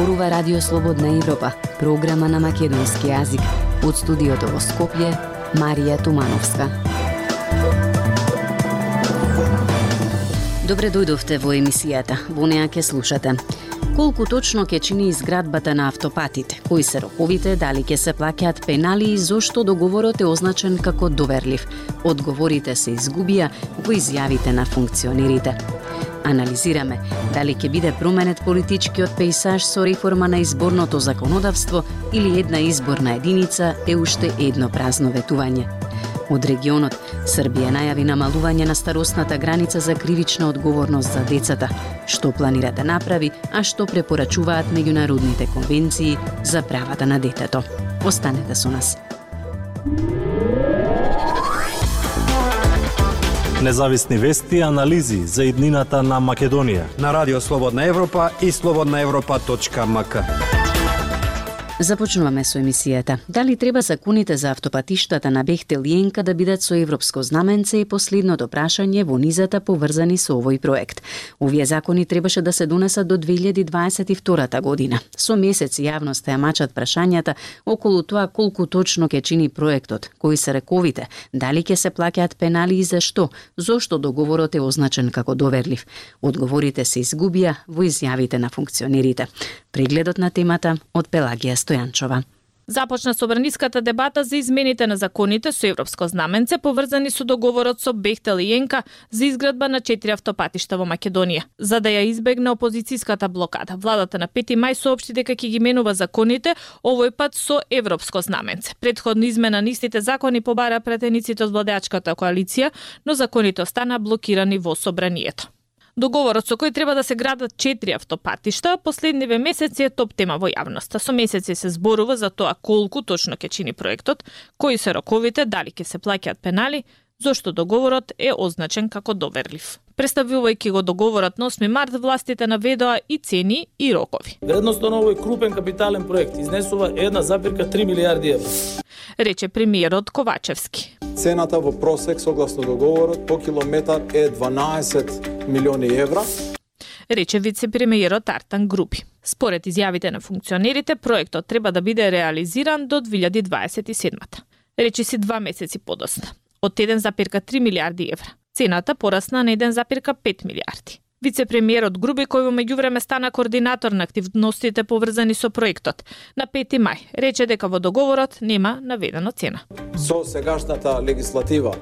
зборува Радио Слободна Европа, програма на македонски јазик. Од студиото во Скопје, Марија Тумановска. Добре дојдовте во емисијата. Во неа ке слушате. Колку точно ќе чини изградбата на автопатите? Кои се роковите? Дали ќе се плаќаат пенали и зошто договорот е означен како доверлив? Одговорите се изгубија во изјавите на функционерите. Анализираме дали ќе биде променет политичкиот пейсаж со реформа на изборното законодавство или една изборна единица е уште едно празно ветување. Од регионот, Србија најави намалување на старосната граница за кривична одговорност за децата, што планира да направи, а што препорачуваат меѓународните конвенции за правата на детето. Останете со нас. Независни вести и анализи за иднината на Македонија на Радио Слободна Европа и слободнаевропа.мк. Започнуваме со емисијата. Дали треба законите за автопатиштата на Бехтел и Енка да бидат со европско знаменце и последното прашање во низата поврзани со овој проект. Овие закони требаше да се донесат до 2022 година. Со месец јавноста ја мачат прашањата околу тоа колку точно ќе чини проектот, кои се рековите, дали ќе се плаќаат пенали и за зашто, зошто договорот е означен како доверлив. Одговорите се изгубија во изјавите на функционерите. Прегледот на темата од Пелагија Стојанчова. Започна собраниската дебата за измените на законите со европско знаменце поврзани со договорот со Бехтел и Енка за изградба на четири автопатишта во Македонија. За да ја избегне опозицијската блокада, владата на 5 мај соопшти дека ќе ги менува законите, овој пат со европско знаменце. Предходно измена на истите закони побара претениците од владеачката коалиција, но законите остана блокирани во собранието. Договорот со кој треба да се градат четири автопатишта, последниве месеци е топ тема во јавноста. Со месеци се зборува за тоа колку точно ќе чини проектот, кои се роковите, дали ќе се плаќаат пенали, зошто договорот е означен како доверлив. Представувајќи го договорот на 8 март, властите наведоа и цени и рокови. Вредноста на овој крупен капитален проект изнесува 1,3 милиарди евра. Рече премиерот Ковачевски. Цената во просек согласно договорот по километар е 12 милиони евра. Рече вице-премиерот Артан Групи. Според изјавите на функционерите, проектот треба да биде реализиран до 2027 Рече си два месеци подосна, од 1,3 милиарди евра. Цената порасна на 1,5 милиарди. Вице-премиерот Груби, кој во меѓувреме стана координатор на активностите поврзани со проектот, на 5 мај рече дека во договорот нема наведено цена. Со сегашната легислатива,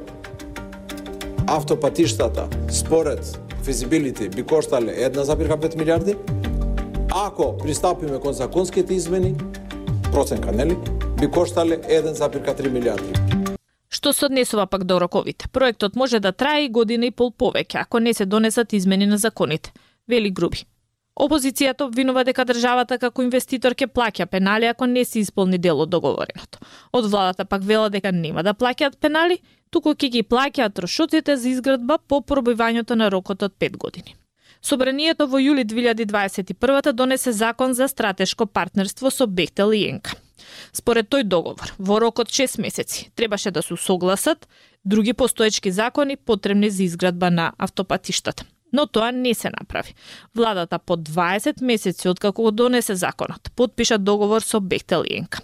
автопатиштата, според физибилити, би коштале 1,5 милиарди. Ако пристапиме кон законските измени, проценка, нели, би коштале 1,3 милиарди. Што се однесува пак до роковите? Проектот може да трае и година и пол повеќе, ако не се донесат измени на законите, вели Груби. Опозицијата обвинува дека државата како инвеститор ќе плаќа пенали ако не се исполни дел од договореното. Од владата пак вела дека нема да плаќаат пенали, туку ќе ги плаќаат трошоците за изградба по пробивањето на рокот од 5 години. Собранието во јули 2021 донесе закон за стратешко партнерство со Бехтел и Енка. Според тој договор, во рок од 6 месеци требаше да се согласат други постоечки закони потребни за изградба на автопатиштата. Но тоа не се направи. Владата по 20 месеци откако го донесе законот, подпиша договор со Бехтел и Енка.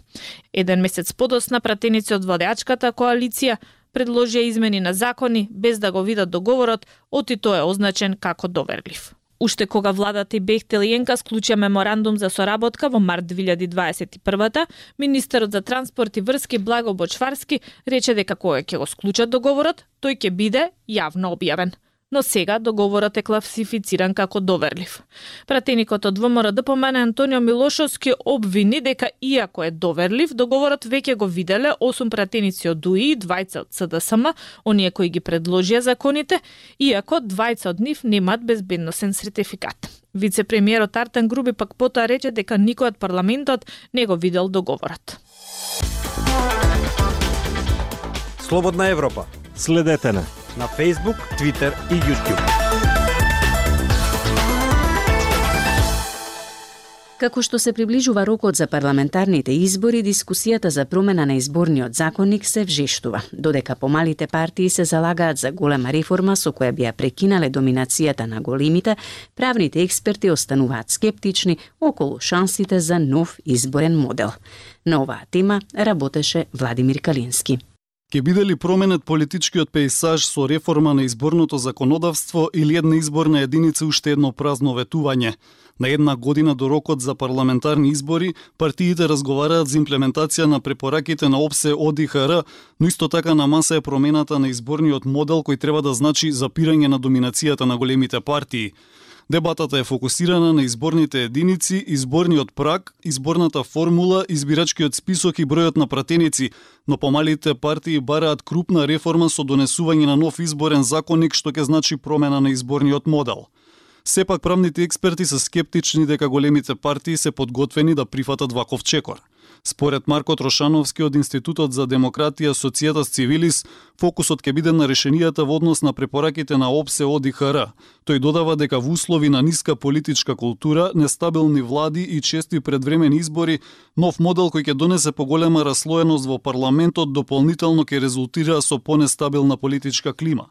Еден месец подосна пратеници од владеачката коалиција предложија измени на закони без да го видат договорот, оти тој е означен како доверлив. Уште кога владата и Бехтел и Енка склучија меморандум за соработка во март 2021 министерот за транспорт и врски Благо Бочварски рече дека кога ќе го склучат договорот, тој ќе биде јавно објавен но сега договорот е класифициран како доверлив. Пратеникот од ВМРО ДПМН Антонио Милошовски обвини дека иако е доверлив, договорот веќе го виделе 8 пратеници од ДУИ и двајца од СДСМ, оние кои ги предложија законите, иако двајца од нив немаат безбедносен сертификат. Вице-премиерот Артен Груби пак потоа рече дека никој од парламентот не го видел договорот. Слободна Европа. Следете на на Facebook, Twitter и YouTube. Како што се приближува рокот за парламентарните избори, дискусијата за промена на изборниот законник се вжештува, додека помалите партии се залагаат за голема реформа со која би ја прекинале доминацијата на големите, правните експерти остануваат скептични околу шансите за нов изборен модел. На оваа тема работеше Владимир Калински. Ке биде ли променет политичкиот пейсаж со реформа на изборното законодавство или една изборна единица уште едно празно ветување? На една година до рокот за парламентарни избори, партиите разговараат за имплементација на препораките на ОПСЕ ОДИХР, но исто така на маса е промената на изборниот модел кој треба да значи запирање на доминацијата на големите партии. Дебатата е фокусирана на изборните единици, изборниот праг, изборната формула, избирачкиот список и бројот на пратеници, но помалите партии бараат крупна реформа со донесување на нов изборен законник што ќе значи промена на изборниот модел. Сепак правните експерти се скептични дека големите партии се подготвени да прифатат ваков чекор. Според Марко Трошановски од Институтот за демократија Социјата Цивилис, фокусот ќе биде на решенијата во однос на препораките на ОПСЕ ОДИХР. Тој додава дека во услови на ниска политичка култура, нестабилни влади и чести предвремени избори, нов модел кој ќе донесе поголема раслоеност во парламентот дополнително ќе резултира со понестабилна политичка клима.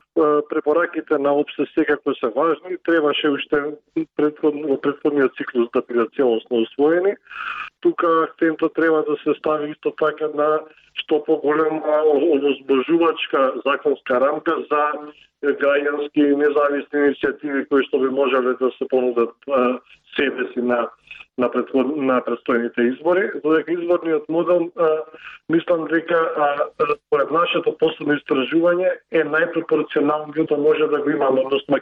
Препораките на ОПСЕ секако се важни, требаше уште предходно, во предходниот циклус да бидат целосно усвоени тука акцентот треба да се стави исто така на што поголема овозможувачка законска рамка за граѓански независни иницијативи кои што би можеле да се понудат себе си на на, предход, на предстојните избори, додека изборниот модел, а, мислам дека според нашето последно истражување е најпропорционалниот да може да го имаме, односно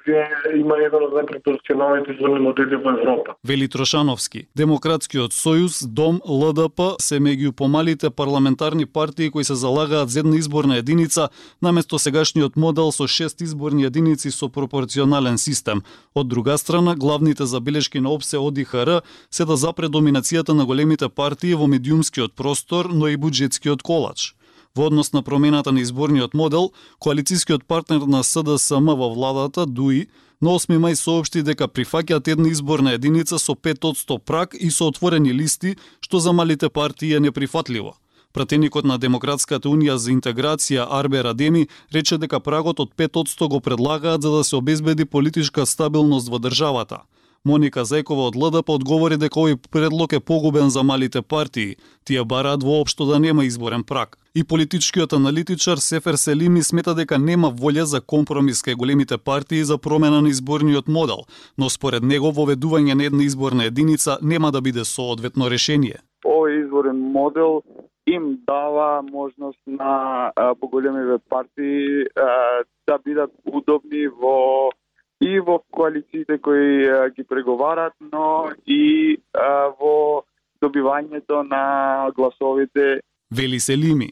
има еден од најпропорционалните изборни модели во Европа. Вели Трошановски, Демократскиот сојуз, Дом, ЛДП се меѓу помалите парламентарни партии кои се залагаат за една изборна единица наместо сегашниот модел со шест изборни единици со пропорционален систем. Од друга страна, главните забелешки на ОПСЕ ОДИХР се се да запре доминацијата на големите партии во медиумскиот простор, но и буџетскиот колач. Во однос на промената на изборниот модел, коалицијскиот партнер на СДСМ во владата, ДУИ, на 8 мај соопшти дека прифаќаат една изборна единица со 5% прак и со отворени листи, што за малите партии е неприфатливо. Пратеникот на Демократската унија за интеграција Арбе Радеми рече дека прагот од 5% го предлагаат за да се обезбеди политичка стабилност во државата. Моника Зекова од ЛДП одговори дека овој предлог е погубен за малите партии. Тие бараат воопшто да нема изборен прак. И политичкиот аналитичар Сефер Селими смета дека нема волја за компромис кај големите партии за промена на изборниот модел, но според него воведување на една изборна единица нема да биде соодветно решение. Овој изборен модел им дава можност на поголемиве партии да бидат удобни во и во коалициите кои а, ги преговарат, но и а, во добивањето на гласовите. Вели Селими.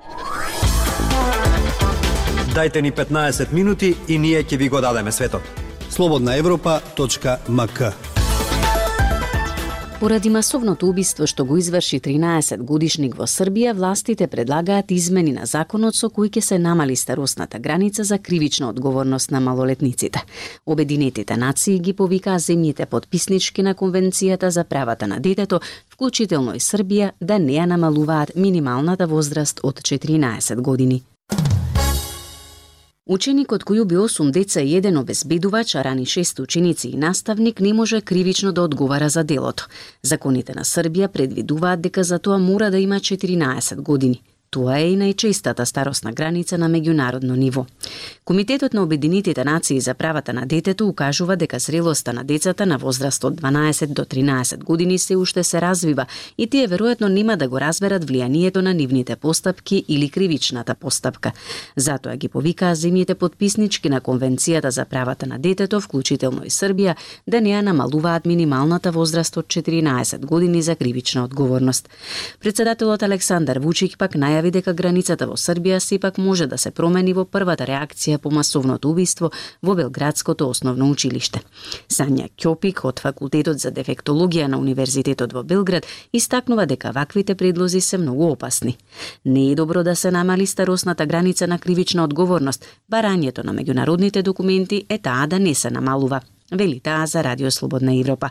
Дайте ни 15 минути и ние ќе ви го дадеме светот. Слободна Европа.мк Поради масовното убиство што го изврши 13 годишник во Србија, властите предлагаат измени на законот со кои ќе се намали старосната граница за кривична одговорност на малолетниците. Обединетите нации ги повикаа земјите подписнички на Конвенцијата за правата на детето, вклучително и Србија, да не ја намалуваат минималната возраст од 14 години. Ученикот кој уби 8 деца и еден обезбедувач, а рани 6 ученици и наставник, не може кривично да одговара за делото. Законите на Србија предвидуваат дека за тоа мора да има 14 години. Тоа е и најчестата старосна граница на меѓународно ниво. Комитетот на Обединетите нации за правата на детето укажува дека зрелоста на децата на возраст од 12 до 13 години се уште се развива и тие веројатно нема да го разберат влијанието на нивните постапки или кривичната постапка. Затоа ги повикаа земјите подписнички на Конвенцијата за правата на детето, вклучително и Србија, да не ја намалуваат минималната возраст од 14 години за кривична одговорност. Председателот Александар Вучик пак наја најави дека границата во Србија сепак може да се промени во првата реакција по масовното убиство во Белградското основно училиште. Сања Ќопик од факултетот за дефектологија на Универзитетот во Белград истакнува дека ваквите предлози се многу опасни. Не е добро да се намали старосната граница на кривична одговорност, барањето на меѓународните документи е таа да не се намалува вели таа за Радио Слободна Европа.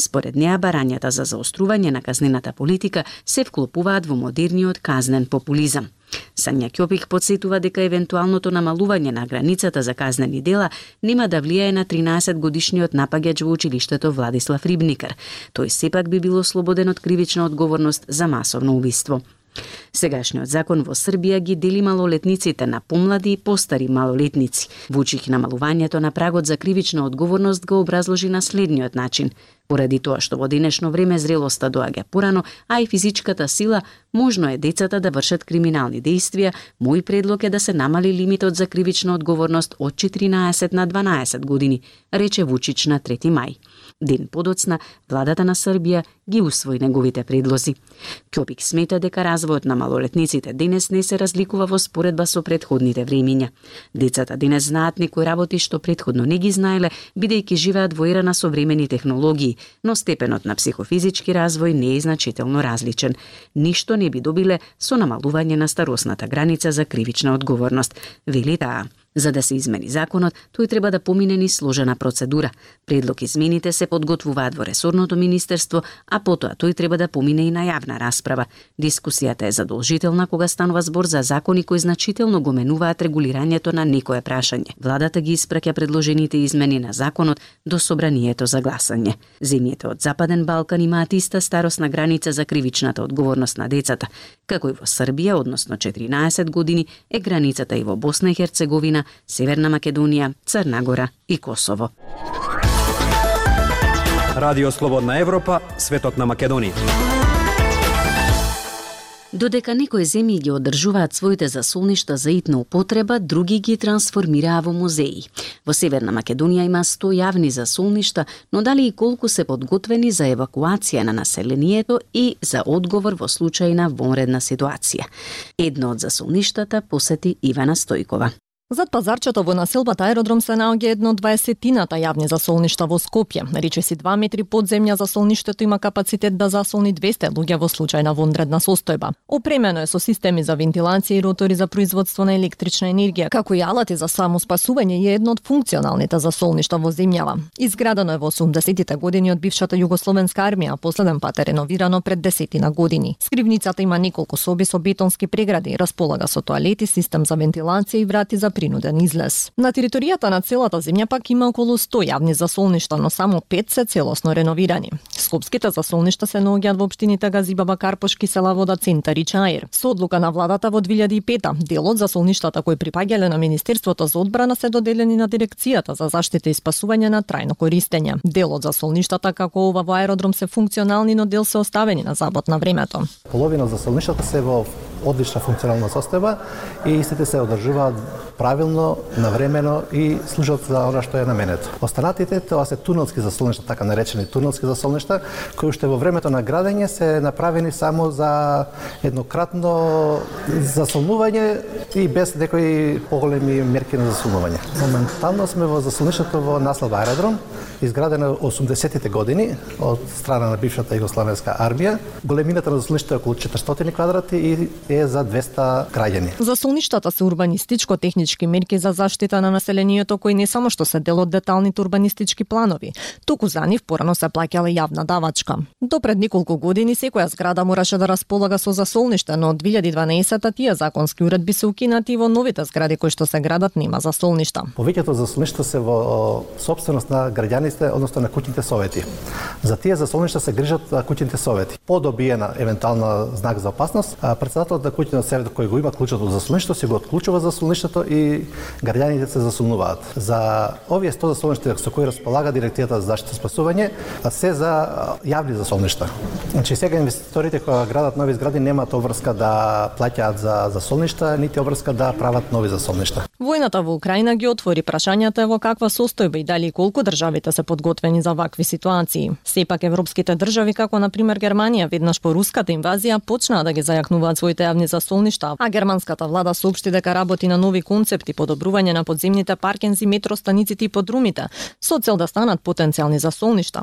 Според неа, барањата за заострување на казнената политика се вклопуваат во модерниот казнен популизам. Сања Кјопик подсетува дека евентуалното намалување на границата за казнени дела нема да влијае на 13 годишниот напаѓач во училиштето Владислав Рибникар. Тој сепак би било слободен од кривична одговорност за масовно убиство. Сегашниот закон во Србија ги дели малолетниците на помлади и постари малолетници. Вучик намалувањето на прагот за кривична одговорност го образложи на следниот начин. Поради тоа што во денешно време зрелоста доаѓа порано, а и физичката сила, можно е децата да вршат криминални действија, мој предлог е да се намали лимитот за кривична одговорност од 14 на 12 години, рече Вучич на 3 мај. Да Ден подоцна, владата на Србија ги усвои неговите предлози. Кјопик смета дека развојот на малолетниците денес не се разликува во споредба со предходните времиња. Децата денес знаат некои работи што предходно не ги знаеле, бидејќи живеат во ера на современи технологии, но степенот на психофизички развој не е значително различен. Ништо не би добиле со намалување на старосната граница за кривична одговорност, вели таа. За да се измени законот, тој треба да помине ни сложена процедура. Предлог измените се подготвуваат во ресорното министерство, а потоа тој треба да помине и на јавна расправа. Дискусијата е задолжителна кога станува збор за закони кои значително го менуваат регулирањето на некое прашање. Владата ги испраќа предложените измени на законот до собранието за гласање. Земјите од Западен Балкан имаат иста старосна граница за кривичната одговорност на децата, како и во Србија, односно 14 години, е границата и во Босна и Херцеговина, Северна Македонија, Црна Гора и Косово. Радио Слободна Европа, светот на Македонија. Додека некои земји ги одржуваат своите засолништа за итна употреба, други ги трансформираа во музеи. Во Северна Македонија има 100 јавни засолништа, но дали и колку се подготвени за евакуација на населението и за одговор во случај на вонредна ситуација. Едно од засолништата посети Ивана Стојкова. Зад пазарчето во населбата аеродром се наоѓа едно 20-тината јавни засолништа во Скопје. Рече си 2 метри подземја засолништето има капацитет да засолни 200 луѓе во случај на вонредна состојба. Опремено е со системи за вентилација и ротори за производство на електрична енергија, како и алати за самоспасување е едно од функционалните засолништа во земјава. Изградено е во 80-тите години од бившата југословенска армија, последен пат е реновирано пред десетина години. Скривницата има неколку соби со бетонски прегради, располага со тоалети, систем за вентилација и врати за принуден излез. На територијата на целата земја пак има околу 100 јавни засолништа, но само 5 се целосно реновирани. Скопските засолништа се наоѓаат во општините Газибаба, Карпош, Киселавода, Центар и Чаир. Со одлука на владата во 2005 делот засолништата кои припаѓале на Министерството за одбрана се доделени на Дирекцијата за заштита и спасување на трајно користење. Делот засолништата како ова во аеродром се функционални, но дел се оставени на забот на времето. Половина засолништата се во одлична функционална состојба и истите се одржуваат правилно, навремено и служат за она што е наменето. Останатите тоа се тунелски засолништа, така наречени тунелски засолништа, кои уште во времето на градење се направени само за еднократно засолнување и без некои поголеми мерки на засолнување. Моментално сме во засолништето во Наслав аеродром, изградено 80-тите години од страна на бившата југославенска армија. Големината на засолништето е околу 400 квадрати и е за 200 граѓани. Засолништата се урбанистичко-технички мерки за заштита на населението кои не само што се дел од деталните урбанистички планови, туку за нив порано се плаќала јавна давачка. До пред неколку години секоја зграда мораше да располага со засолниште, но од 2012 тие законски уредби се укинати и во новите згради кои што се градат нема засолништа. Повеќето засолништа се во собственост на граѓаните, односно на куќните совети. За тие засолништа се грижат куќните совети. По добиена евентуална знак за опасност, председателот на куќниот совет кој го има клучот од засолништето се го отклучува засолништето и граѓаните се засолнуваат. За овие 100 засолништа со кои располага директијата за заштита и спасување, се за јавни засолништа. Значи сега инвеститорите кои градат нови згради немаат обврска да плаќаат за засолништа, нити обврска да прават нови засолништа. Војната во Украина ги отвори прашањата во каква состојба и дали колку државите се подготвени за вакви ситуации. Сепак европските држави како на пример Германија веднаш по руската инвазија почнаа да ги зајакнуваат своите јавни застолништа, а германската влада соопшти дека работи на нови концепти подобрување на подземните паркинзи, метростаниците и подрумите со цел да станат потенцијални застолништа.